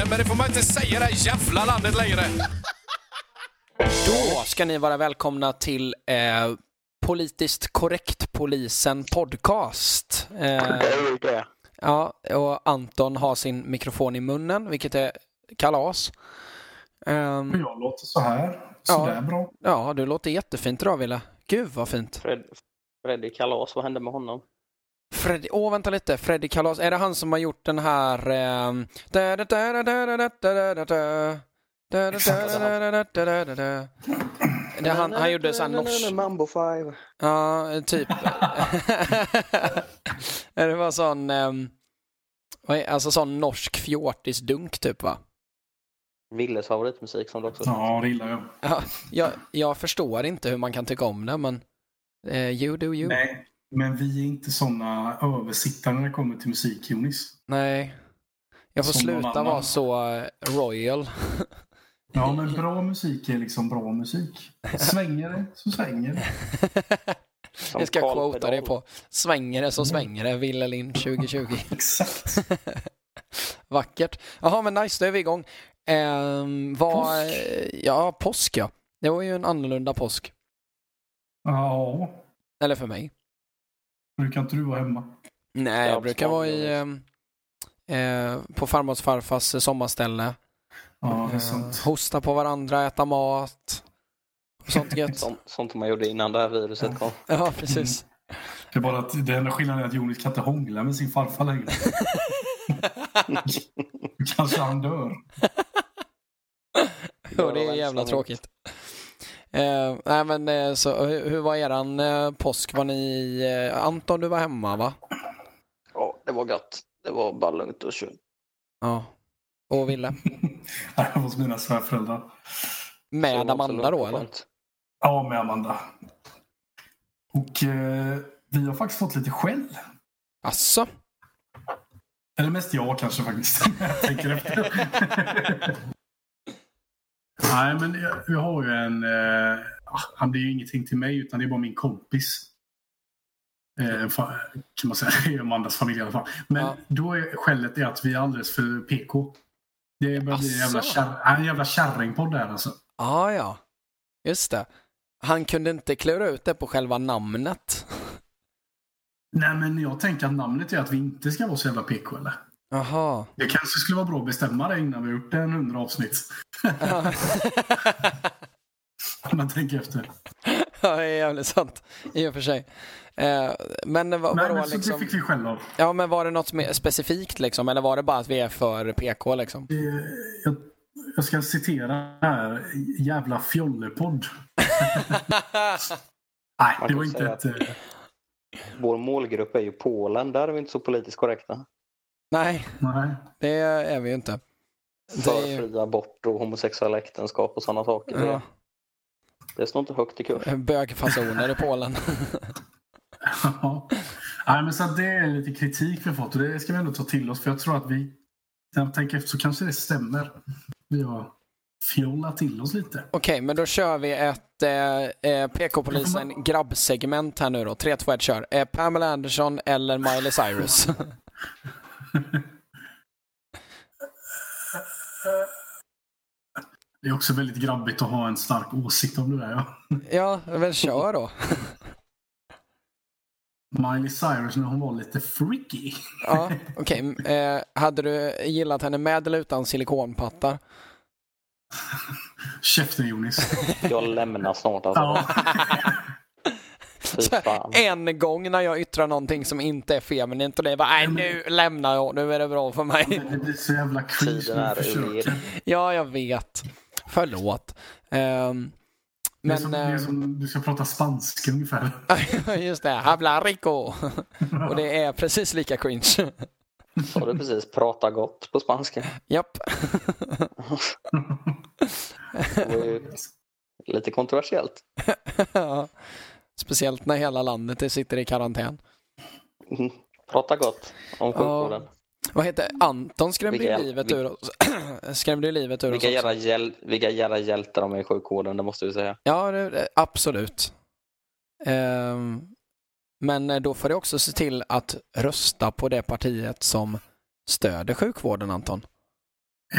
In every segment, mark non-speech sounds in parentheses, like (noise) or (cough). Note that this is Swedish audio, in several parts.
Sverige, men det får man inte säga i det här jävla landet längre. (laughs) Då ska ni vara välkomna till eh, Politiskt korrekt polisen podcast. Eh, Det ja, och Anton har sin mikrofon i munnen, vilket är kalas. Ehm, Jag låter så här. Ja. Sådär bra. ja, du låter jättefint idag, Wille. Gud vad fint. Fred, Freddy Kalas, vad hände med honom? Freddy, åh oh, vänta lite, Freddy Kalas, är det han som har gjort den här... Det han, han gjorde såhär norsk... Mambo five. Ja, typ. det var sån... Alltså sån norsk fjortisdunk typ va? Villes favoritmusik som du också... Ja, det gillar jag. Ja, jag. Jag förstår inte hur man kan tycka om det men... Uh, you do you. Nej. Nej, men vi är inte såna översittare när det kommer till musik, Jonis. Jag får Som sluta vara så eh, royal. (laughs) Ja, men bra musik är liksom bra musik. Svänger det så svänger det. (laughs) Som Jag ska quota det på Svänger det så svänger det, Ville Lind 2020. (laughs) Exakt. Vackert. Jaha men nice, då är vi igång. Um, vad, Påsk. Ja, påsk ja. Det var ju en annorlunda påsk. Ja, Eller för mig. Brukar inte du vara hemma? Nej, Ja, jag brukar vara i, absolut. eh, eh, på farmors farfars eh, sommarställe. Ja, det är Eh, sant. hosta på varandra, äta mat. Och sånt gött. (laughs) Sånt, sånt man gjorde innan det här viruset kom. ja, precis. Det är bara att det enda skillnaden är att Jonis kan inte hångla med sin farfar längre. (laughs) Kanske han dör. Och det är jävla tråkigt. Eh, nej men eh, så hur, hur var eran eh, påsk? Var ni, eh, Anton du var hemma va? Ja, det var gött. Det var bara lugnt och kul. Ja. Och Ville? (laughs) Jag var hos mina svärföräldrar. Med Amanda då eller? skönt. Ja, med Amanda. Och eh, vi har faktiskt fått lite skäll. Asså? Eller mest jag kanske faktiskt. (laughs) jag tänker efter. (laughs) Nej, men jag, jag har ju en... Eh, ah, han blir ju ingenting till mig, utan det är bara min kompis. Eh, kan man säga. (laughs) Det är Amandas familj i alla fall. Men Ja. då är skälet är att vi är alldeles för PK. Det börjar bli en jävla, kär, en jävla kärringpodd där alltså. Ah, ja, just det. Han kunde inte klura ut det på själva namnet. (laughs) Nej, men jag tänker att namnet är att vi inte ska vara så jävla PK, eller? Jaha. Det kanske skulle vara bra att bestämma det innan vi har gjort en hundra avsnitt. Om (laughs) man tänker efter. ja, det är jävligt sant i och för sig. Eh, men vad, Nej, men så liksom? det fick vi skäll av. Ja, men var det något specifikt liksom? Eller var det bara att vi är för PK liksom? Eh, Jag, jag ska citera här. Jävla fjollepodd. (laughs) Nej, det var inte ett... eh, Vår målgrupp är ju Polen. Där är vi inte så politiskt korrekta. Nej, Nej. det är vi ju inte. För fri abort och homosexuella äktenskap och sådana saker. Ja, Det, det står inte högt i kurs. bögfasoner i Polen. (laughs) Ja. Nej, men så det är lite kritik vi fått och det ska vi ändå ta till oss. För jag tror att vi... När jag tänker efter så kanske det stämmer. Vi har fjollat till oss lite. Okej, men då kör vi ett eh, eh, PK-polisen grabbsegment här nu då. 3, 2, 1, kör. Eh, Pamela Anderson eller Miley Cyrus? (laughs) Det är också väldigt grabbigt att ha en stark åsikt om det där. Ja. ja, men kör då. Miley Cyrus när hon var lite freaky. Ja, okej. Eh, hade du gillat henne med eller utan silikonpattar? Käften Jonis. Jag lämnar snart alltså. Ja. Fy Så här, fan. En gång när jag yttrar någonting som inte är feminint och det är bara, nej nu lämnar jag, nu är det bra för mig. Det blir så jävla cringe. Ja, jag vet. Förlåt. Ehm, Det är, men, som, det är som du ska prata spanska ungefär. (laughs) just det, habla rico. (laughs) Och det är precis lika cringe. Sa du precis prata gott på spanska? Japp. (laughs) Lite kontroversiellt. Ja. Speciellt när hela landet sitter i karantän. Mm. Prata gott om sjukvården. Vad heter Anton skrämde Vilka ju livet ur oss. (clears throat) skrämde livet ur oss Vilka också. jävla, hjäl- vilka jävla hjältar de är i sjukvården, det måste vi säga. Ja, det, absolut. Ehm, men eh, då får du också se till att rösta på det partiet som stöder sjukvården, Anton.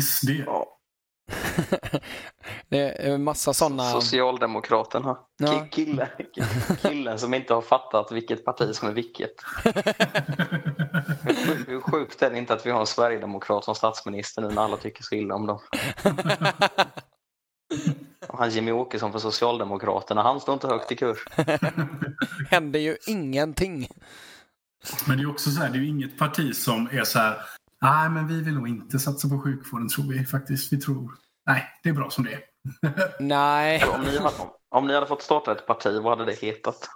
SD. (laughs) Det är massa sådana... Socialdemokraterna. Ja. Ki- Killen, killen som inte har fattat vilket parti som är vilket. (laughs) Hur- sjukt är det inte att vi har en sverigedemokrat som statsminister nu när alla tycker så illa om dem? (laughs) Han Jimmy Åkesson för Socialdemokraterna, han står inte högt i kurs. händer ju ingenting. Men det är också så här, det är ju inget parti som är så här, nej men vi vill nog inte satsa på sjukvården tror vi faktiskt. Vi tror, nej det är bra som det är. Nej. (laughs) Om ni, hade, om ni hade fått starta ett parti, vad hade det hetat?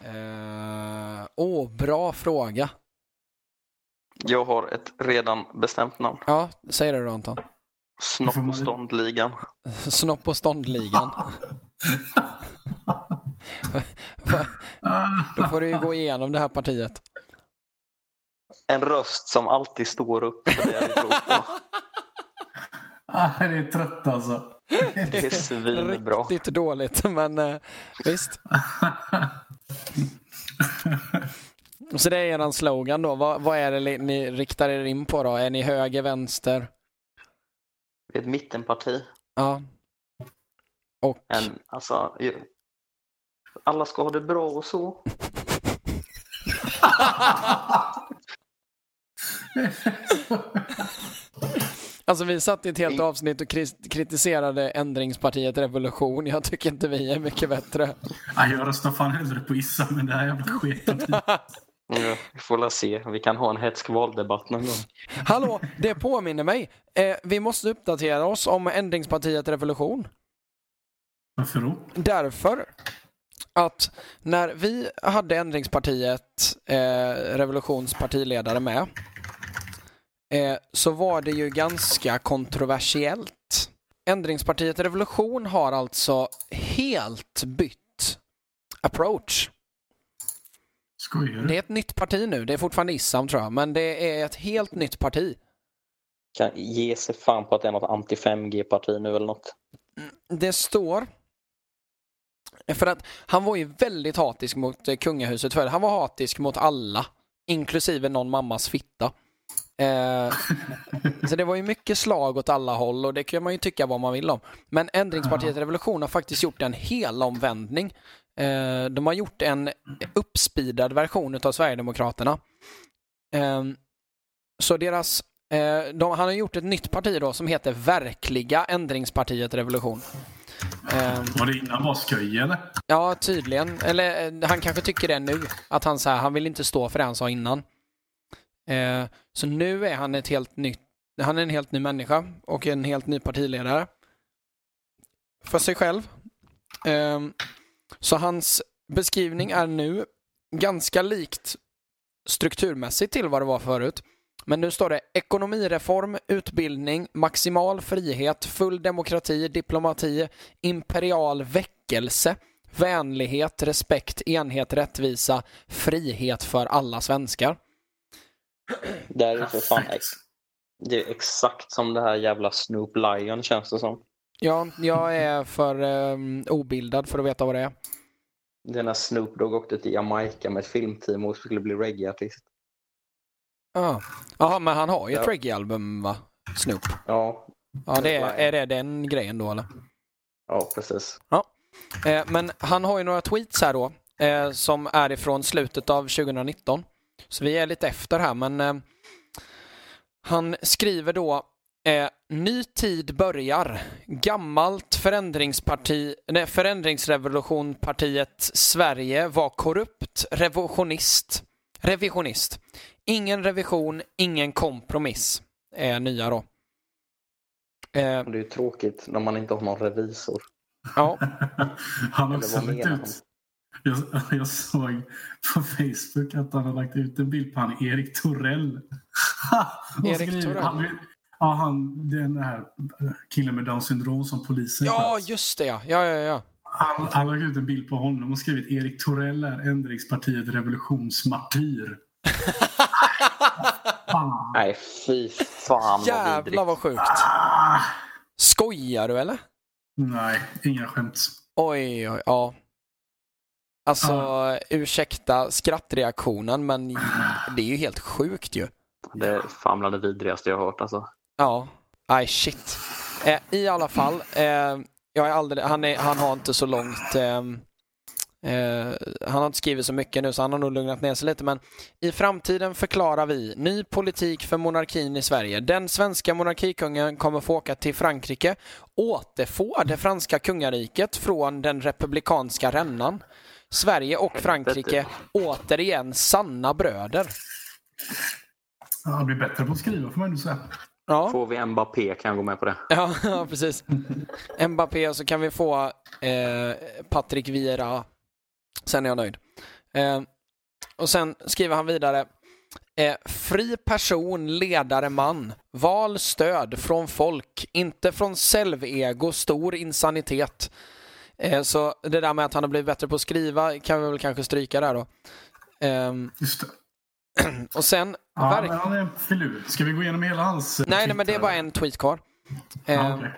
Eh, Åh, bra fråga. Jag har ett redan bestämt namn. Ja, säg det då Anton. Snopp och ståndligan. (laughs) Snopp och ståndligan. (laughs) Då får du ju gå igenom det här partiet. En röst som alltid står upp för det jag tror på. Ah, det är trött alltså. (laughs) Det är svinbra. Riktigt dåligt, men eh, visst. (laughs) Så det är eran slogan då. Vad, vad är det ni riktar er in på då? Är ni höger, vänster? Det är ett mittenparti. Ja. Och En, alltså, ju- alla ska ha det bra och så. (laughs) Alltså vi satt i ett helt avsnitt och kritiserade ändringspartiet Revolution. Jag tycker inte vi är mycket bättre. Ah, jag röstar fan hellre på Issa men det här jävla sketpartiet. (laughs) Ja, vi får la se. Vi kan ha en hetsk valdebatt någon gång. Hallå, det påminner mig. Eh, vi måste uppdatera oss om ändringspartiet Revolution. Varför då? Därför att när vi hade ändringspartiet eh, Revolutions partiledare med eh, så var det ju ganska kontroversiellt. Ändringspartiet Revolution har alltså helt bytt approach. Skojar Det är ett nytt parti nu. Det är fortfarande Issam tror jag, men det är ett helt nytt parti. Kan ge sig fan på att det är något anti-5G-parti nu eller något. Det står för att han var ju väldigt hatisk mot eh, kungahuset förr. Han var hatisk mot alla, inklusive någon mammas fitta. Eh, så det var ju mycket slag åt alla håll och det kan man ju tycka vad man vill om. Men Ändringspartiet Revolution har faktiskt gjort en helomvändning. Eh, de har gjort en uppspeedad version av Sverigedemokraterna. Eh, så deras eh, de, han har gjort ett nytt parti då som heter Verkliga Ändringspartiet Revolution. Eh, Var det innan bara skoj eller? Ja, tydligen. Eller eh, han kanske tycker det nu. Att han, så här, han vill inte stå för det han sa innan. Eh, så nu är han ett helt nytt, han är en helt ny människa och en helt ny partiledare. För sig själv. Eh, så hans beskrivning är nu ganska likt strukturmässigt till vad det var förut. Men nu står det ekonomireform, utbildning, maximal frihet, full demokrati, diplomati, imperial väckelse, vänlighet, respekt, enhet, rättvisa, frihet för alla svenskar. Det är för fan ex- det är exakt som det här jävla Snoop Lion känns det som. Ja, jag är för um, obildad för att veta vad det är. Det är när Snoop Dogg åkte till Jamaica med ett filmteam och skulle bli reggaeartist. Ja, Jaha, men han har ju ett Ja. reggae-album va? Snoop. Ja, Ja, det är, är det den grejen då eller? ja precis. Eh, men han har ju några tweets här då, eh, som är ifrån slutet av 2019. Så vi är lite efter här, men eh, han skriver då eh, Ny tid börjar. Gammalt förändringsparti, nej, förändringsrevolutionpartiet Sverige var korrupt, revisionist, revisionist. Ingen revision, ingen kompromiss är nya då. Eh, det är ju tråkigt när man inte har någon revisor. ja, Han har också ut. Jag, (laughs) jag såg på Facebook att han har lagt ut en bild på han Erik Torell. (laughs) Erik skriver- Torell? Han, ja, han, den här killen med Downs syndrom som polisen ja just det ja. Ja, ja, ja. Han han har lagt ut en bild på honom och skrivit Erik Torell är ändringspartiet revolutionsmartyr. (laughs) Fan. Nej, fy fan vad Jävlar vad sjukt. Ah, Skojar du eller? nej, inga skämt. Oj, oj, ja. Alltså, ursäkta skrattreaktionen, men det är ju helt sjukt ju. Det är fan bland det vidrigaste jag har hört alltså. Ja, Aj, shit. Eh, I alla fall, eh, jag är aldrig, han, är, han har inte så långt... Eh, eh, han har inte skrivit så mycket nu så han har nog lugnat ner sig lite men i framtiden förklarar vi ny politik för monarkin i Sverige. Den svenska monarkikungen kommer få åka till Frankrike, återfå det franska kungariket från den republikanska rännan. Sverige och Frankrike återigen sanna bröder. Ja, han blir bättre på att skriva får man ändå säga. Ja. Får vi Mbappé kan jag gå med på det. (laughs) Ja, ja precis. Mbappé och så kan vi få eh, Patrick Vieira. Sen är jag nöjd. Eh, och sen skriver han vidare. Eh, fri person, ledare, man. Val stöd från folk, inte från självego, stor insanitet. Eh, så det där med att han har blivit bättre på att skriva kan vi väl kanske stryka där då. Ehm, Just det. (clears throat) och sen... Ja, verk- men han är en filur. Ska vi gå igenom hela hans... eh, nej, nej, men det är bara en tweet kvar. Okej.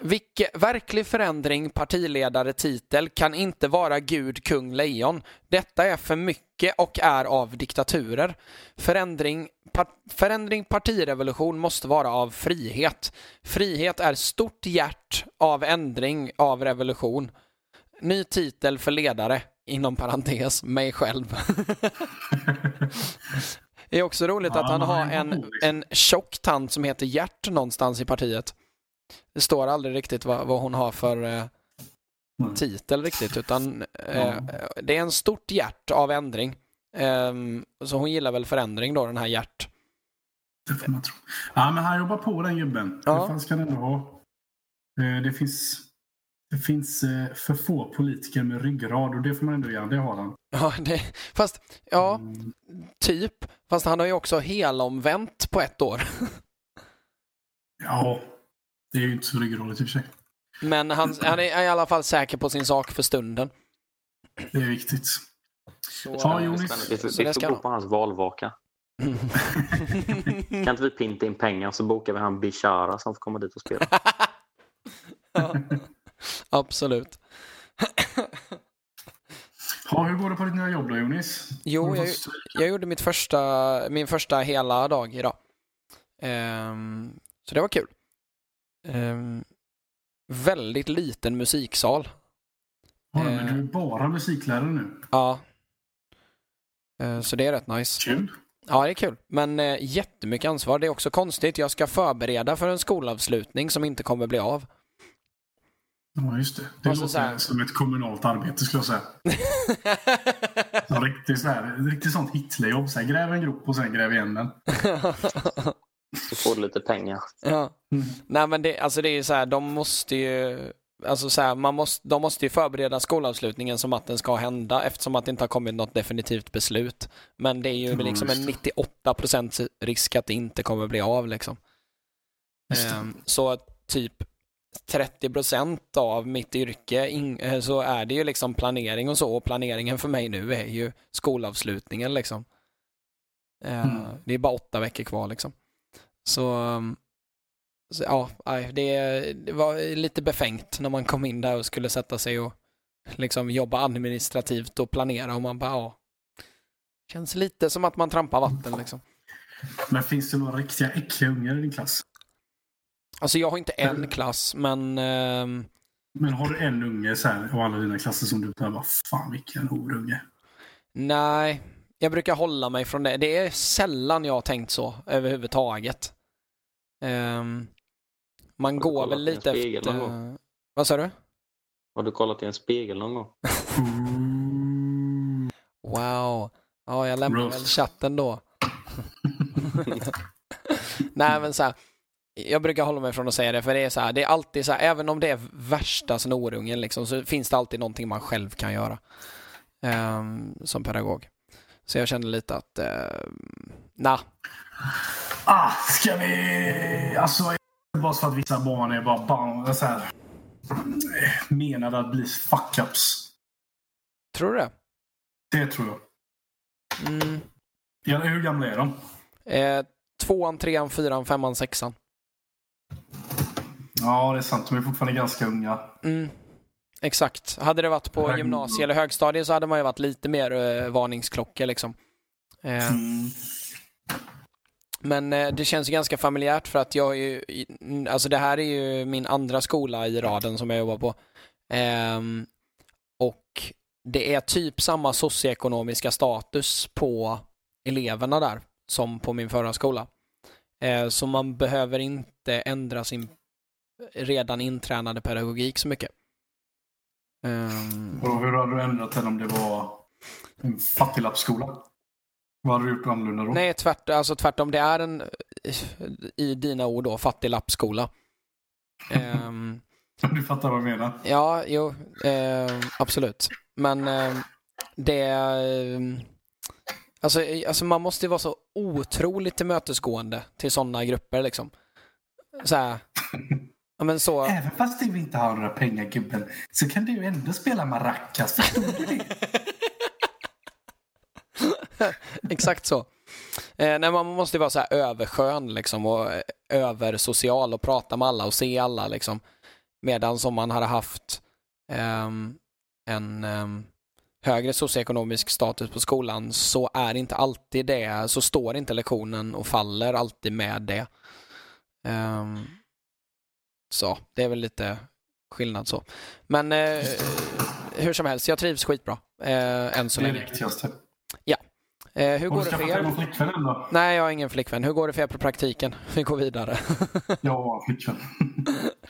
Vilke, verklig förändring, partiledare, titel kan inte vara Gud, kung, lejon. Detta är för mycket och är av diktaturer. Förändring, förändring, partirevolution måste vara av frihet. Frihet är stort hjärt av ändring av revolution. Ny titel för ledare, inom parentes, mig själv. (laughs) Det är också roligt Ja, att han har en, liksom. en tjock tant som heter Gert någonstans i partiet. Det står aldrig riktigt vad, vad hon har för eh, titel riktigt, utan eh, det är en stort hjärt av ändring. Ehm, så hon gillar väl förändring då, den här Gert. Det får man tro. Ja, men han jobbar på den gubben. Ja. Det fan ska han ändå ha. Eh, Det finns, det finns eh, för få politiker med ryggrad och det får man ändå göra. Det har han. Ja, det, fast, ja, Mm. typ. Fast han har ju också helomvänt på ett år. (laughs) Ja, det är ju inte så ryggradigt i och för sig. Men han, han är i alla fall säker på sin sak för stunden. Det är viktigt. Så, Ja, Det är Jonis. Vi får, Så vi får bo han. på hans valvaka. (laughs) Kan inte vi pinta in pengar så bokar vi han Bishara som får komma dit och spela. (laughs) ja, absolut. (clears throat) Ja, hur går det på ditt nya jobb då Jonis? Jo, jag, jag gjorde mitt första, min första hela dag idag. Ehm, så det var kul. Ehm, väldigt liten musiksal. Ja, men du är bara musiklärare nu. Ja. Ehm, så det är rätt nice. Kul. Ja, det är kul. Men eh, jättemycket ansvar. Det är också konstigt. Jag ska förbereda för en skolavslutning som inte kommer bli av. Ja, just det. Det Och så låter så här- som ett kommunalt arbete skulle jag säga. (laughs) Riktigt, så här, riktigt sånt Hitlerjobb. Så här, gräv en grop och sen gräv igen den. Så får du lite pengar. ja. Mm. Nej, men det, alltså det är ju så här, de måste ju... Alltså så här, man måste, de måste ju förbereda skolavslutningen som att den ska hända eftersom att det inte har kommit något definitivt beslut. Men det är ju Ja, liksom en just det. 98 risk att det inte kommer bli av liksom. Ehm, så typ 30% av mitt yrke in, eh, så är det ju liksom planering och så och planeringen för mig nu är ju skolavslutningen liksom. Eh, Mm. Det är bara åtta veckor kvar liksom. Så, um, så ja, det, det var lite befängt när man kom in där och skulle sätta sig och liksom jobba administrativt och planera och man bara ja. Känns lite som att man trampar vatten liksom. Men finns det några riktiga äckliga ungar i din klass? Alltså jag har inte en klass men ehm, Men har du en unge så här, och alla dina klasser som du bara, fan vilken horunge. Nej, jag brukar hålla mig från det. Det är sällan jag har tänkt så överhuvudtaget. Ehm, man går väl lite efter... Vad sa du? Har du kollat i en spegel någon gång? (laughs) Wow. Ja, jag lämnar väl chatten då. (laughs) Nej, men så här. Jag brukar hålla mig från att säga det, för det är så här, det är alltid så här, även om det är värsta snorungen liksom, så finns det alltid någonting man själv kan göra. ehm, som pedagog. Så jag kände lite att, uh, nah, Ah, ska vi... Alltså, bara för att vissa barn är bara barn, så här, menade att bli fuck-ups. tror du det? Det tror jag. Mm. Ja, hur gamla är de? Eh, tvåan, trean, fyran, femman, sexan. Ja, det är sant. De är fortfarande ganska unga. Mm. Exakt. Hade det varit på Hög- gymnasie eller högstadie så hade man ju varit lite mer eh, varningsklocka liksom. Eh, Mm. Men eh, det känns ju ganska familjärt för att jag är ju, alltså det här är ju min andra skola i raden som jag jobbar på. Ehm, och det är typ samma socioekonomiska status på eleverna där som på min förra skola. Eh, så man behöver inte ändra sin redan intränade pedagogik så mycket. Ehm, Och hur hade du ändrat den om det var en fattiglappsskola? Vad hade du gjort annorlunda då? Nej, tvärt, alltså tvärtom. Det är en, i dina ord då, fattiglappsskola. Ehm, (laughs) Du fattar vad jag menar. ja, jo, eh, absolut. Men eh, det... Eh, alltså, alltså man måste ju vara så otroligt tillmötesgående till sådana grupper liksom. Så här, ja, men så... (laughs) Även fast du inte har några pengar gubben så kan du ju ändå spela maracas. Förstår du det? (laughs) (laughs) Exakt så. Eh, nej, man måste ju vara så här överskön liksom och eh, översocial och prata med alla och se alla liksom. Medan som man hade haft ehm, en ehm, högre socioekonomisk status på skolan så är inte alltid det, så står inte lektionen och faller alltid med det. Ehm, så, det är väl lite skillnad så. Men eh, hur som helst, jag trivs skitbra eh, än så Det är det länge. viktigaste. Eh, hur Har går du det för er? någon flickvän än då? Nej, jag har ingen flickvän. Hur går det för er på praktiken? Vi går vidare. (laughs) Har flickvän.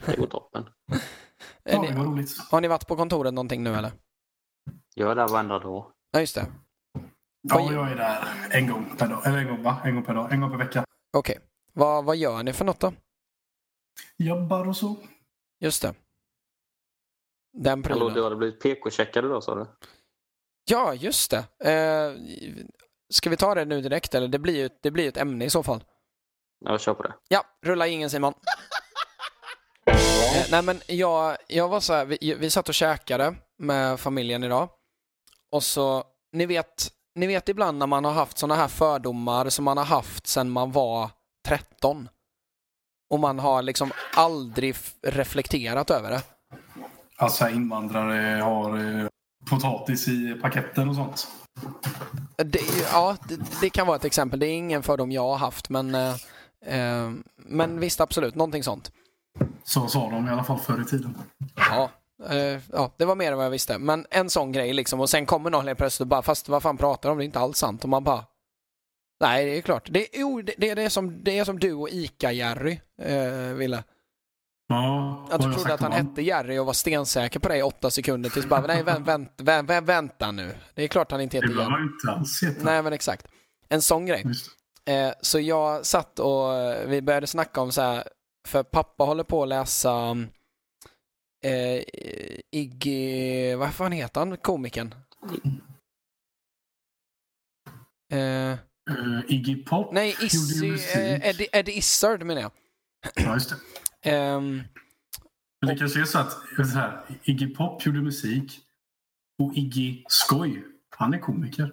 Det går toppen. Ja, det var roligt. har ni varit på kontoret någonting nu eller? Jag är där varenda dag. Ja, just det. Ja, jag är där en gång per dag. Eller en gång, va? En gång per dag. En gång per vecka. Okej. Vad, vad gör ni för något då? Jobbar och så. Just det. Den Hallå, du prylen. hade blivit PK-checkad då sa du? Ja, just det. Eh, ska vi ta det nu direkt eller? Det blir ju det blir ett ämne i så fall. Jag kör på det. Ja, rulla ingen Simon. (laughs) Eh, nej men jag, jag var så här, vi, vi satt och käkade med familjen idag. Och så, ni vet, ni vet ibland när man har haft såna här fördomar som man har haft sedan man var 13. Och man har liksom aldrig reflekterat över det. Alltså invandrare har eh, potatis i paketten och sånt. Det ja, det, det kan vara ett exempel. Det är ingen fördom jag har haft, men, eh, eh, men visst absolut, någonting sånt. Så sa de i alla fall förr i tiden. Ja, eh, ja, det var mer än vad jag visste. Men en sån grej liksom. Och sen kommer någon helt plötsligt och bara, fast vad fan pratar de om? Det är inte alls sant. Och man bara, nej det är klart. Det, jo, det, det, är, som, det är som du och Ica-Jerry eh, ville. Ja, Att du trodde att han hette Jerry och var stensäker på det i åtta sekunder tills bara, nej vänt, vänt, vänt, vänta nu. Det är klart han inte Det heter Jerry. man inte alls heta. Nej men exakt. En sån grej. Eh, så jag satt och eh, vi började snacka om så här, för pappa håller på att läsa eh, Iggy, vad fan heter han, komikern? Eh, Uh, Iggy Pop. nej, musik. eh, Eddie, Eddie Izzard menar jag. Ja, just det. Men det kanske är så att så här, Iggy Pop gjorde musik och Iggy Skoj, han är komiker.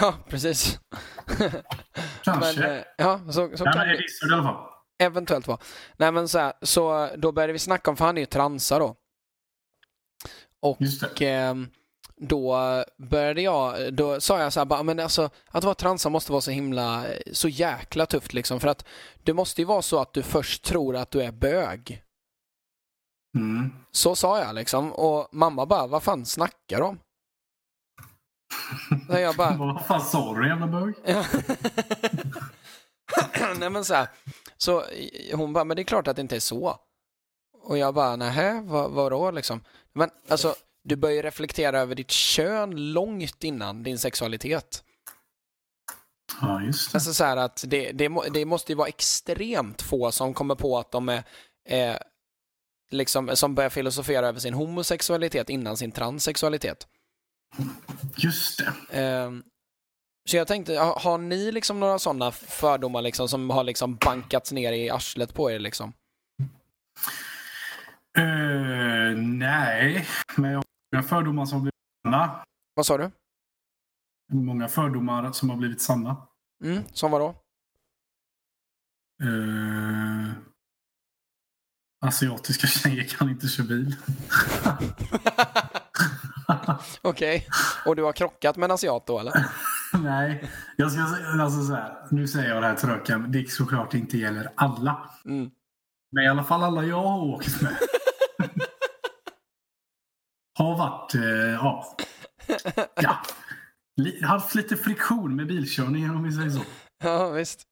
ja, precis. Kanske. men, eh, ja, så, så kan det i alla fall. eventuellt vara. Nej men så här, så då började vi snacka om, för han är ju transa då. Och Just det. Ehm, då började jag, då sa jag så här bara, men alltså att vara transa måste vara så himla, så jäkla tufft liksom. För att det måste ju vara så att du först tror att du är bög. Mm. Så sa jag liksom. Och mamma bara, vad fan snackar om? Så jag bara, (laughs) Vad fan sa du jävla bög? (laughs) Nej men så här, så hon bara, men det är klart att det inte är så. Och jag bara, nähä, vad, vadå liksom? Men alltså, du börjar reflektera över ditt kön långt innan din sexualitet. Ja, just det. Alltså så här att det, det, det måste ju vara extremt få som kommer på att de är, eh, liksom, som börjar filosofera över sin homosexualitet innan sin transsexualitet. Just det. Ehm, så jag tänkte, har, ni liksom några sådana fördomar liksom som har liksom bankats ner i arslet på er liksom? Eh, nej, men jag många fördomar som har blivit sanna. Vad sa du? Många fördomar som har blivit sanna. Mm, som vadå? Eh, asiatiska tjejer kan inte köra bil. (laughs) Okej. Och du har krockat med en asiat då eller? (laughs) Nej, jag ska alltså så här, nu säger jag det här till Rökan, det såklart inte gäller alla. Mm. Men i alla fall alla jag har åkt med. (laughs) har varit, eh, ja, ja, haft lite friktion med bilkörningen om vi säger så. (laughs) Ja, visst.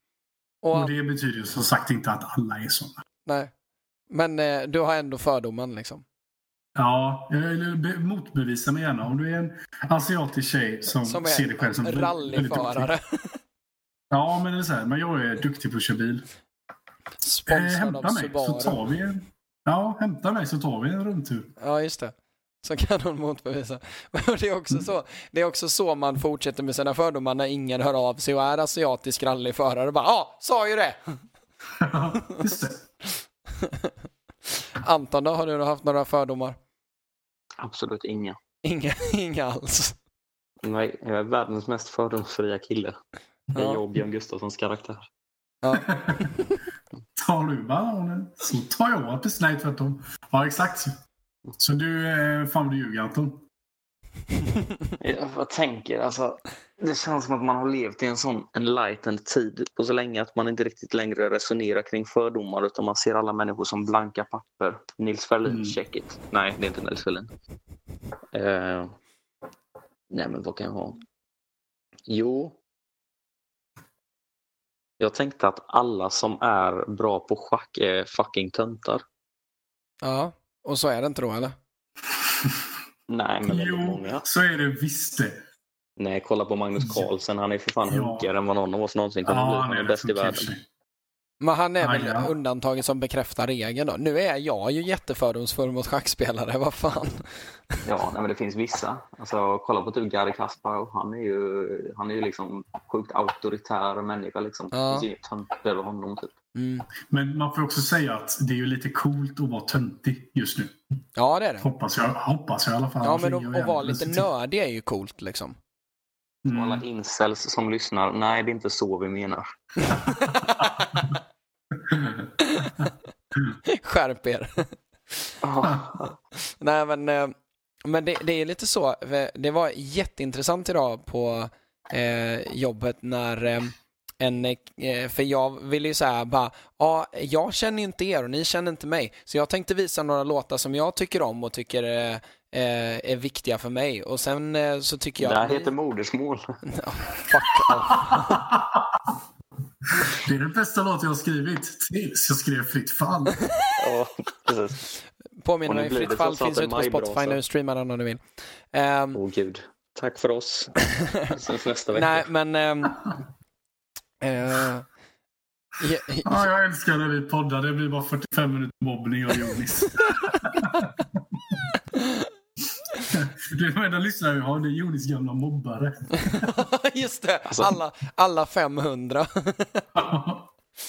Och, Och det betyder ju som sagt inte att alla är sådana. nej. Men eh, du har ändå fördomen liksom. Ja, eller be- motbevisa mig gärna. Om du är en asiatisk tjej som, Som ser dig själv som rallyförare. (laughs) Ja, men det är så här, men jag är duktig på att köra bil. Eh, Sponsrad hämta av mig så Subaru. tar vi en... Ja, hämta mig så tar vi en rundtur. Ja, just det. Så kan hon motbevisa. Men det är, också så, det är också så man fortsätter med sina fördomar när ingen hör av sig och är asiatisk rallyförare. Bara, ja, sa ju det! Just det. (laughs) Anton då, har du haft några fördomar? Absolut inga. Inga, inga alls. Nej, jag är världens mest fördomsfria kille. Det är Ja. jag och Björn Gustafssons karaktär. Ja. (laughs) Tar du bananen så tar jag det. Nej, tvärtom. Ja, exakt. Så du, eh, fan du ljuger Anton. (laughs) Jag tänker, alltså, det känns som att man har levt i en sån enlightened tid på så länge att man inte riktigt längre resonerar kring fördomar utan man ser alla människor som blanka papper. Nils Ferlin, Mm. check it. Nej, det är inte Nils Ferlin. Eh, nej, men vad kan jag ha? Jo. Jag tänkte att alla som är bra på schack är fucking töntar. ja, och så är det inte då eller? (laughs) Nej, men Jo, många. så är det visst det. Nej, kolla på Magnus Carlsen. Han är för fan Ja. hunkigare än vad någon av oss någonsin kommer Ja, bli. han Han är är bäst i världen. Men han är väl ja. undantaget som bekräftar regeln då. Nu är jag ju jättefördomsfull mot schackspelare, (laughs) vad fan. Ja, nej, men det finns vissa. Alltså, kolla på typ Garry Kasparov. Han är ju, han är ju liksom sjukt auktoritär människa. Liksom. Ja. Det finns inget tönt över honom. Typ. Mm. Men man får också säga att det är ju lite coolt att vara töntig just nu. Ja, det är det. Hoppas jag, hoppas jag i alla fall. Ja, Annars men att, vara lite nördig är ju coolt liksom. Mm. alla incels som lyssnar. Nej, det är inte så vi menar. (laughs) Skärp er. (laughs) Nej, men, eh, men det, det är lite så. för Det var jätteintressant idag på eh, jobbet när eh, en, eh, för jag ville ju säga bara, ja, jag känner inte er och ni känner inte mig. Så jag tänkte visa några låtar som jag tycker om och tycker eh, eh, är viktiga för mig. Och sen eh, så tycker jag... det här heter modersmål. (laughs) (laughs) Fuck off. (laughs) Det är den bästa låt jag har skrivit tills jag skrev Fritt fall. ja, precis. Påminner mig, Fritt fall finns ute på. Spotify nu, streama den om du vill. Ehm, Åh gud. Tack för oss. Sen nästa vecka. nej, men... ehm, eh, ja, Ja, jag älskar när vi poddar. Det blir bara 45 minuter mobbning av Jonis. (laughs) Det är de enda lyssnare vi har. Det är Jonis gamla mobbare. (laughs) Just det, Alltså- alla, alla 500.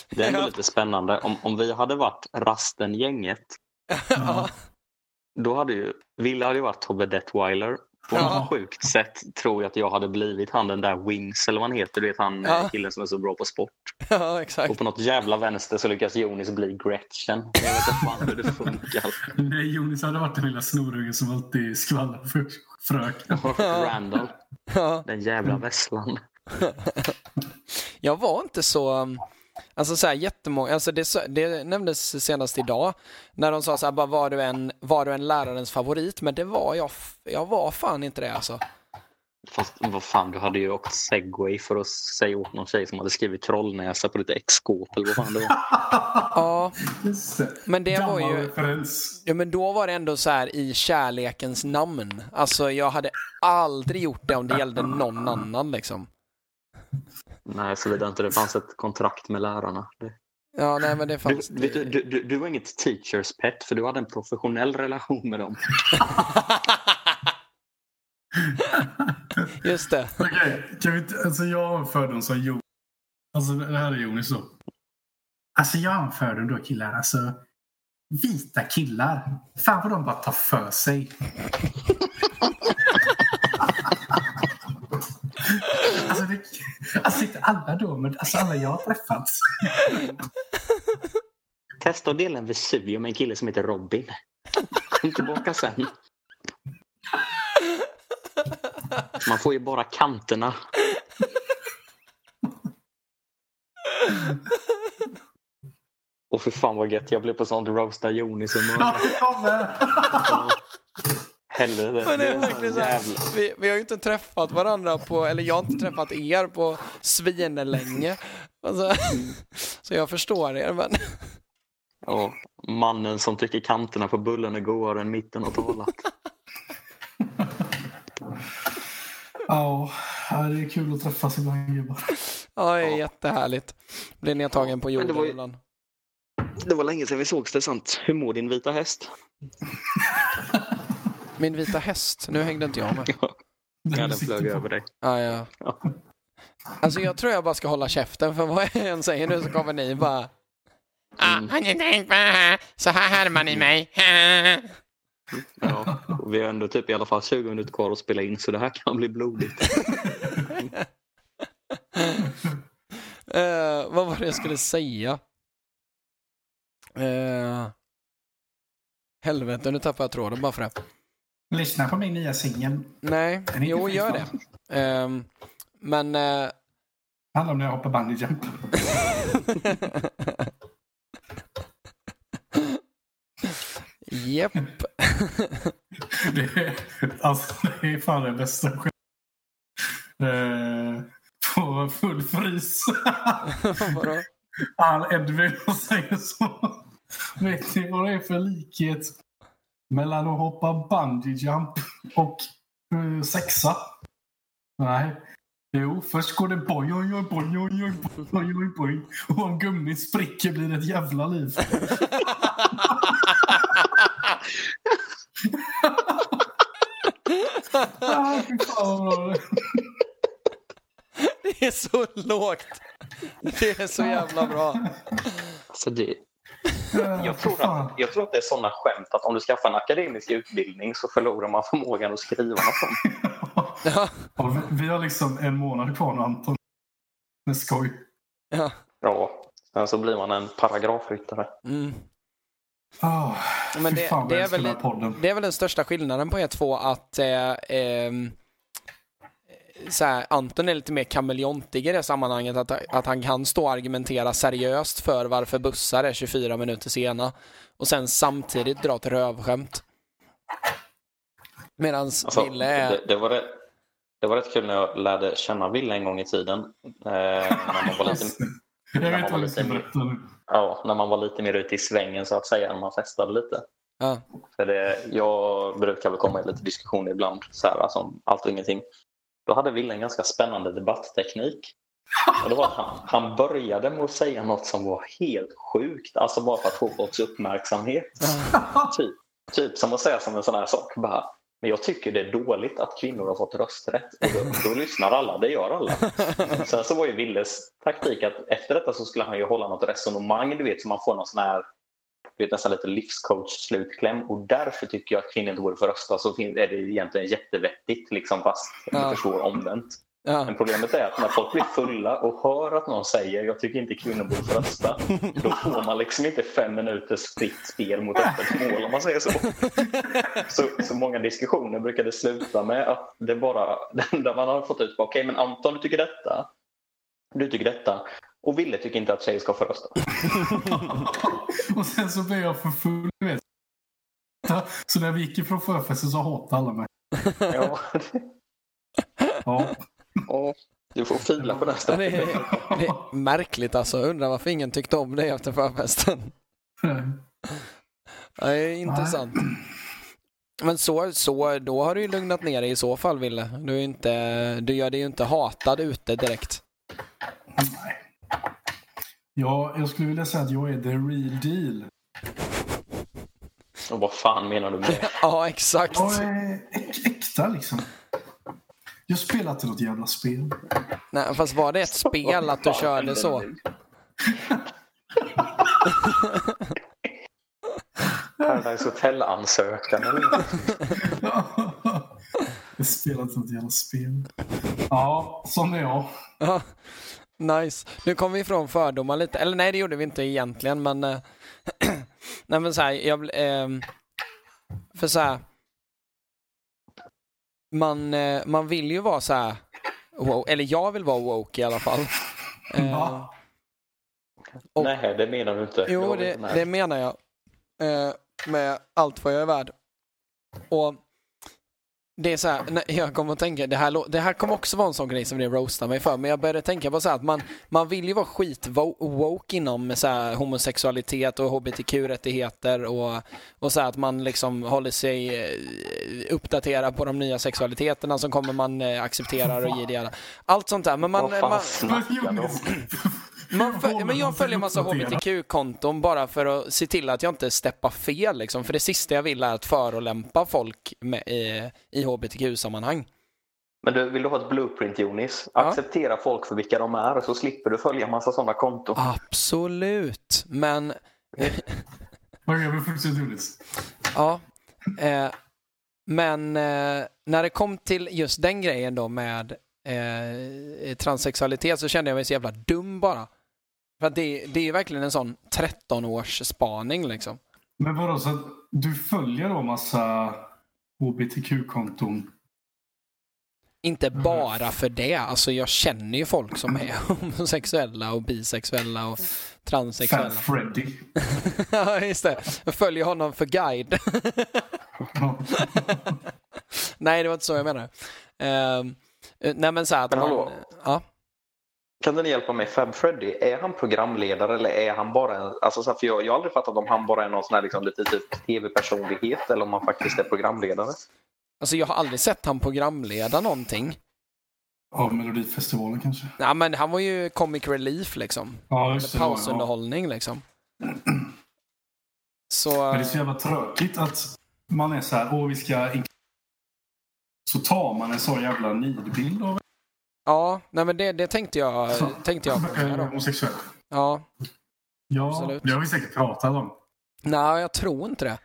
Det är ändå lite spännande. Om, om vi hade varit Rasten-gänget, (laughs) ja, då hade ju Wille hade ju varit Tobbe Detweiler. På Ja. något sjukt sätt tror jag att jag hade blivit han den där Wings, eller vad han heter. Du vet han Ja. killen som är så bra på sport. ja, Och exakt. på något jävla vänster så lyckas Jonis bli Gretchen. Jag vet inte fan hur det funkar. (laughs) Nej, Jonis hade varit den lilla snorungen som alltid skvallrar för fröken. Och Randall, Ja, den jävla vesslan. (laughs) jag var inte så... Alltså så här jättemånga, alltså det, det nämndes senast idag när de sa så här, bara var du en, var du en lärarens favorit? Men det var jag, jag var fan inte det alltså. Fast vad fan, du hade ju åkt segway för att säga åt någon tjej som hade skrivit trollnäsa på lite X-skåp eller vad fan det var. (laughs) Ja, men det var ju... Ja, men då var det ändå så här i kärlekens namn. Alltså jag hade aldrig gjort det om det gällde någon annan liksom. Nej, såvida inte det fanns ett kontrakt med lärarna. Det, Ja, nej men det du, fanns... du, du, du, du var inget teachers pet för du hade en professionell relation med dem. (laughs) Just det. Okej, kan vi alltså jag har en fördom som Jonis. Alltså det här är Jonis då. Alltså jag har en fördom då killar. Alltså vita killar. Fan vad de bara tar för sig. (laughs) Alltså, det, alltså inte alla då, men alltså alla jag har träffat. Testa att dela en Vesuvio med en kille som heter Robin. Kom tillbaka sen. Man får ju bara kanterna. Och för fan vad gött, jag blev på sånt roasta Jonis-humör. Ja, Helvete. Men det är verkligen så här, vi, vi har ju inte träffat varandra på, eller jag har inte träffat er på svinlänge. Alltså, (laughs) så jag förstår er, men Ja, mannen som tycker kanterna på bullen är godare än mitten har talat. Ja, det är kul att träffas ibland gubbar. ja, det är Ja. jättehärligt. Blir nedtagen på Men det jorden var ju-. Det var länge sedan vi sågs, det är sant. Hur mår din vita häst? (laughs) Min vita häst, nu hängde inte jag med. (laughs) Ja, den flög över dig. Ja, ja. Ja. Alltså jag tror jag bara ska hålla käften för vad jag än säger nu så kommer ni bara Ah, Mm. har ni tänkt på det här? Så här härmar ni mig. Ja, och vi har ändå typ i alla fall 20 minuter kvar att spela in så det här kan bli blodigt. (laughs) Eh, vad var det jag skulle säga? Uh, helvete, nu tappade jag tråden bara för det. Lyssna på min nya singel. Nej, jo, gör det. Ehm, men... eh, handlar om när jag hoppar bungee jump. Japp. (laughs) Det är, alltså, det är fan det bästa. Eh, På full frys. (laughs) Vadå? Han Edvin säger så. Vet ni vad det är för likhet mellan att hoppa bungee jump och eh, sexa? Nej. Jo, först går det boj, oj, oj, boj, oj, oj, boj, oj, boj. Och om gummit spricker blir det ett jävla liv. ah, fy fan vad bra det är. Så lågt. Det är så jävla bra. Alltså det, jag, tror att, jag tror att det är sådana skämt att om du skaffar en akademisk utbildning så förlorar man förmågan att skriva något sånt. (laughs) Ja, Ja, vi- vi har liksom en månad kvar nu Anton. Med skoj. ja. Ja, sen så blir man en paragrafryttare. Mm. Oh, Men det- fan det är väl. Det är väl den största skillnaden på er två att eh, ehm, så här, Anton är lite mer kameleontig i det sammanhanget. Att, att han kan stå och argumentera seriöst för varför bussar är 24 minuter sena och sen samtidigt dra ett rövskämt. Medan Alltså, Ville är... det, det, var rätt, det var rätt kul när jag lärde känna Ville en gång i tiden. Eh, när, man var lite, när man var mer- ja, när man var lite mer ute i svängen så att säga, när man festade lite. Ja, För det, jag brukar väl komma i lite diskussioner ibland, så här, alltså, allt och ingenting. Då hade Ville en ganska spännande debattteknik. Och det var att han, han började med att säga något som var helt sjukt, alltså bara för att få folks uppmärksamhet. Typ, typ som att säga som en sån här sak. Bara, men jag tycker det är dåligt att kvinnor har fått rösträtt. Och då, då lyssnar alla, det gör alla. Sen så var ju Willes taktik att efter detta så skulle han ju hålla något resonemang, du vet, så man får någon sån här du vet, nästan lite livscoach-slutkläm. Och därför tycker jag att kvinnor inte borde få rösta. Så är det egentligen jättevettigt, liksom, fast Ja. jag förstår omvänt. ja. Men problemet är att när folk blir fulla och hör att någon säger jag tycker inte kvinnor borde få rösta. Då får man liksom inte fem minuters fritt spel mot öppet mål om man säger så. Så, så många diskussioner brukade sluta med att det bara, (laughs) det enda man har fått ut okej men Anton du tycker detta. Du tycker detta. Och Ville tycker inte att tjejer ska få rösta. (laughs) och sen så blev jag för full. Vet. Så när vi gick ifrån förfesten så hatade alla mig. Ja, Ja. du får fila på den Ja, Det är, det är märkligt alltså. Undrar varför ingen tyckte om dig efter förfesten. Ja, Det är intressant. Men så, så, då har du ju lugnat ner dig i så fall, Ville. Du, är inte, du gör dig ju inte hatad ute direkt. Nej. Ja, jag skulle vilja säga att jag är the real deal. Och vad fan menar du med det? (laughs) Ja, exakt. Jag är äk- äkta liksom. Jag spelar inte något jävla spel. Nej, fast var det ett spel att du körde så? Paradise Hotel-ansökan eller (laughs) jag spelar inte något jävla spel. Ja, sån är jag. Nice. Nu kom vi ifrån fördomar lite. Eller nej, det gjorde vi inte egentligen, men... eh, (clears throat) nej, men så här, jag... ehm, för så här... Man, eh, man vill ju vara så här... Wow, eller jag vill vara woke i alla fall. (laughs) Eh, Ja. Och- Nej, det menar du inte. Jo, det, det menar jag. Eh, med allt vad jag är värd. Och det är så här, jag kommer att tänka, det här, det här kommer också vara en sån grej som det roastar mig för, men jag började tänka på så här att man, man vill ju vara skit wo- woke inom så här, homosexualitet och hbtq-rättigheter och, och så här att man liksom håller sig eh, uppdaterad på de nya sexualiteterna som kommer man eh, accepterar och ger det. Allt sånt där. Men man, Vad fan man, om? Man föl- men jag följer massa hbtq-konton bara för att se till att jag inte steppar fel. Liksom. För det sista jag vill är att förolämpa folk med, i, i hbtq-sammanhang. Men du, vill du ha ett blueprint Jonis? Ja. Acceptera folk för vilka de är så slipper du följa massa sådana konton. Absolut, men (laughs) Vad gör vi fortsätt Jonas? ja. Eh, men eh, när det kom till just den grejen då med eh, transsexualitet så kände jag mig så jävla dum bara. För att det, det är verkligen en sån 13-års spaning liksom. Men vadå, så du följer då massa hbtq-konton? Inte bara för det. Alltså jag känner ju folk som är (laughs) homosexuella och bisexuella och Fat transsexuella. Freddy. (laughs) Ja, just det. Jag följer honom för guide. (laughs) Nej, det var inte så jag menade. Ehm, eh, nej, men så här att Men man... hallå? Ja. Kan du hjälpa mig? Fab Freddy, är han programledare eller är han bara en... Alltså, för jag, jag har aldrig fattat om han bara är någon sån här liksom, lite typ tv-personlighet eller om han faktiskt är programledare. Alltså jag har aldrig sett han programleda någonting. Av Melodifestivalen kanske? Nej, men han var ju comic relief liksom. Ja, just det. Ja. pausunderhållning liksom. (clears throat) Så... Men det är så jävla tråkigt att man är så här, åh vi ska... in-" Så tar man en så jävla nidbild av Ja, nej men det, det tänkte jag, tänkte jag på då. homosexuell. Ja, Ja, Absolut. det har vi säkert pratat om. nej jag tror inte det.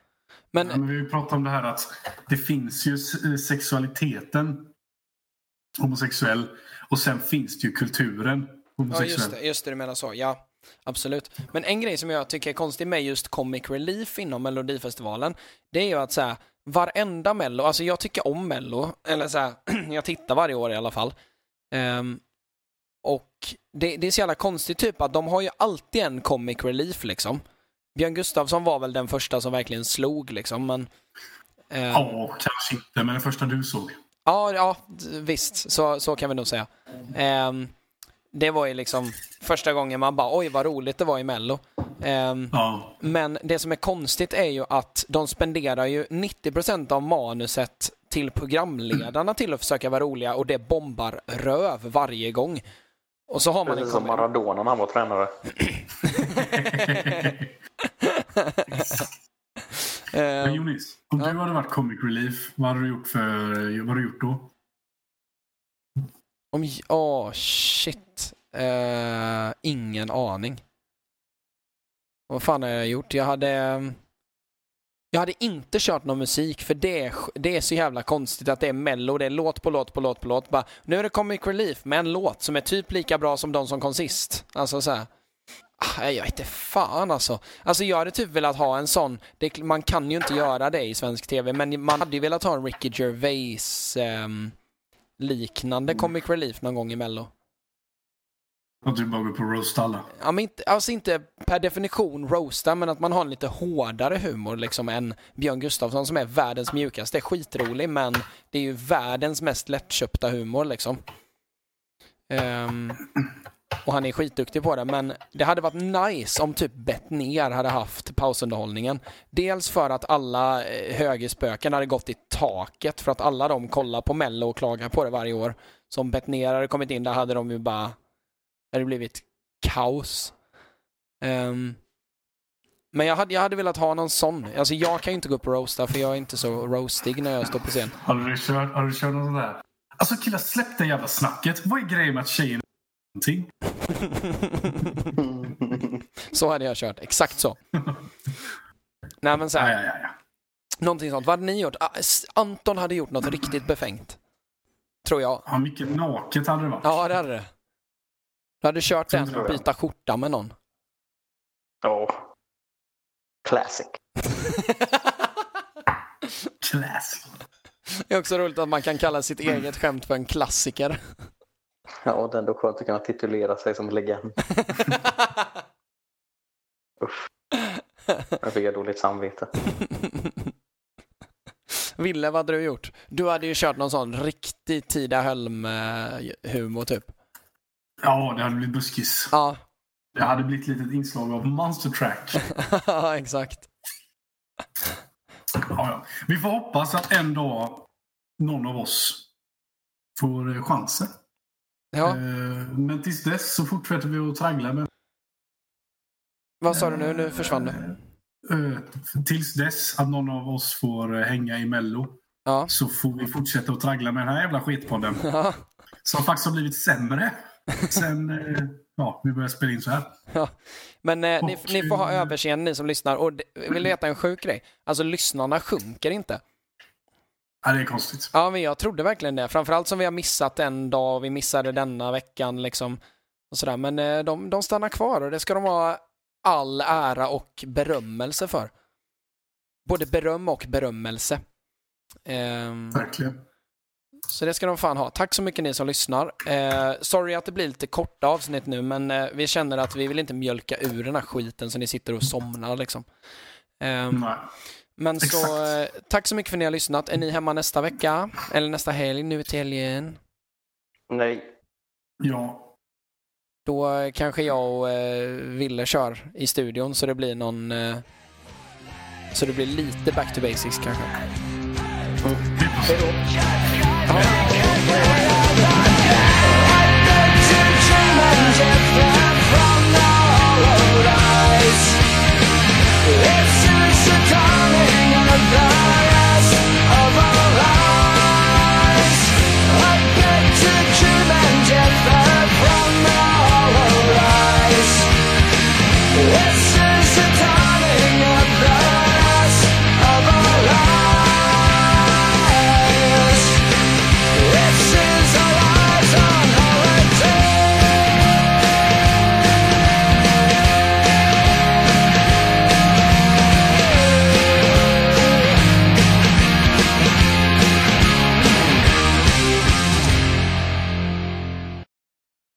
Men Ja, men vi pratat om det här att det finns ju s- sexualiteten homosexuell och sen finns det ju kulturen Ja, homosexuell. just det, just det, du menar så. Ja, absolut. Men en grej som jag tycker är konstig med just Comic Relief inom Melodifestivalen, det är ju att så här, varenda Mello, alltså jag tycker om Mello, eller så här, (clears throat) jag tittar varje år i alla fall. Ehm, och det, det är så jävla konstigt typ att de har ju alltid en Comic Relief liksom. Björn Gustafsson var väl den första som verkligen slog liksom, men... ehm, Ja, kanske inte, men den första du såg. Ja, ja visst. Så, så kan vi nog säga. Ehm, det var ju liksom första gången man bara oj vad roligt det var i Mello. Ehm, Ja, men det som är konstigt är ju att de spenderar ju 90% av manuset till programledarna till att försöka vara roliga och det bombar röv varje gång. Och så har man en Precis som Maradona när han var tränare. (laughs) men Ehm, Jonis, om ja. du hade varit comic relief, vad hade du gjort, för, vad hade du gjort då? Om, åh, shit. Eh, ingen aning. Vad fan har jag gjort? Jag hade... Jag hade inte kört någon musik för det är, det är så jävla konstigt att det är mello, det är låt på låt på låt på låt. Bara, nu är det Comic Relief med en låt som är typ lika bra som de som kom sist. Alltså så här. Ah, Jag inte fan alltså. Alltså jag hade typ velat ha en sån, det, man kan ju inte göra det i svensk tv, men man hade ju velat ha en Ricky Gervais ehm, liknande Comic Relief någon gång i mello. Att du typ bara går på roast alla? Ja, men inte, alltså inte per definition roasta, men att man har en lite hårdare humor liksom än Björn Gustafsson som är världens mjukaste. Det är skitrolig, men det är ju världens mest lättköpta humor liksom. Um, och han är skitduktig på det, men det hade varit nice om typ Bettner hade haft pausunderhållningen. Dels för att alla eh, högerspöken hade gått i taket för att alla de kollar på Mello och klagar på det varje år. Så om Bettner hade kommit in där hade de ju bara det hade blivit kaos. Ehm, men jag hade, jag hade velat ha någon sån. Alltså jag kan ju inte gå upp och roasta för jag är inte så roastig när jag står på scen. Har du kört, har du kört något sånt där? Alltså killar, släpp det jävla snacket. Vad är grejen med att tjejen någonting? Så hade jag kört, exakt så. Nej men så här, ja, ja, ja. någonting sånt. Vad hade ni gjort? Ah, Anton hade gjort något riktigt befängt. Tror jag. ja mycket naket hade det varit. Ja, det hade det. Du hade kört den och byta skjorta med någon. Ja. Classic. (laughs) Classic. Det är också roligt att man kan kalla sitt eget skämt för en klassiker. Ja, det är ändå skönt att kunna titulera sig som legend. (laughs) Jag fick dåligt samvete. (laughs) Ville, vad hade du gjort? Du hade ju kört någon sån riktig Tida Hölm-humor typ. Ja, det hade blivit buskis. Ja, Det hade blivit ett litet inslag av Monster Track. (laughs) exakt. Ja, ja. Vi får hoppas att en dag någon av oss får eh, chansen. Ja, Eh, Men tills dess så fortsätter vi att traggla med... vad sa du nu? Nu försvann du. eh, Tills dess att någon av oss får hänga i Mello Ja. så får vi fortsätta att traggla med den här jävla skitpodden. Ja, Som faktiskt har blivit sämre sen eh, ja, vi började spela in så här. ja. Men eh, ni, Och, ni får ha eh, överseende ni som lyssnar. Och det- vill du veta en sjuk grej? Alltså lyssnarna sjunker inte. Ja, det är konstigt. Ja, men jag trodde verkligen det. Framförallt som vi har missat en dag, vi missade denna veckan liksom. Och sådär. Men eh, de, de stannar kvar och det ska de ha all ära och berömmelse för. Både beröm och berömmelse. Ehm, Verkligen. Så det ska de fan ha. Tack så mycket ni som lyssnar. Eh, sorry att det blir lite korta avsnitt nu, men eh, vi känner att vi vill inte mjölka ur den här skiten så ni sitter och somnar liksom. Ehm, Nej. men så, Exakt. eh, tack så mycket för att ni har lyssnat. Är ni hemma nästa vecka? Eller nästa helg, nu till helgen? Nej. Ja, Då eh, kanske jag och eh, Ville kör i studion så det blir någon... Eh, så det blir lite back to basics kanske. vi får se. Ja.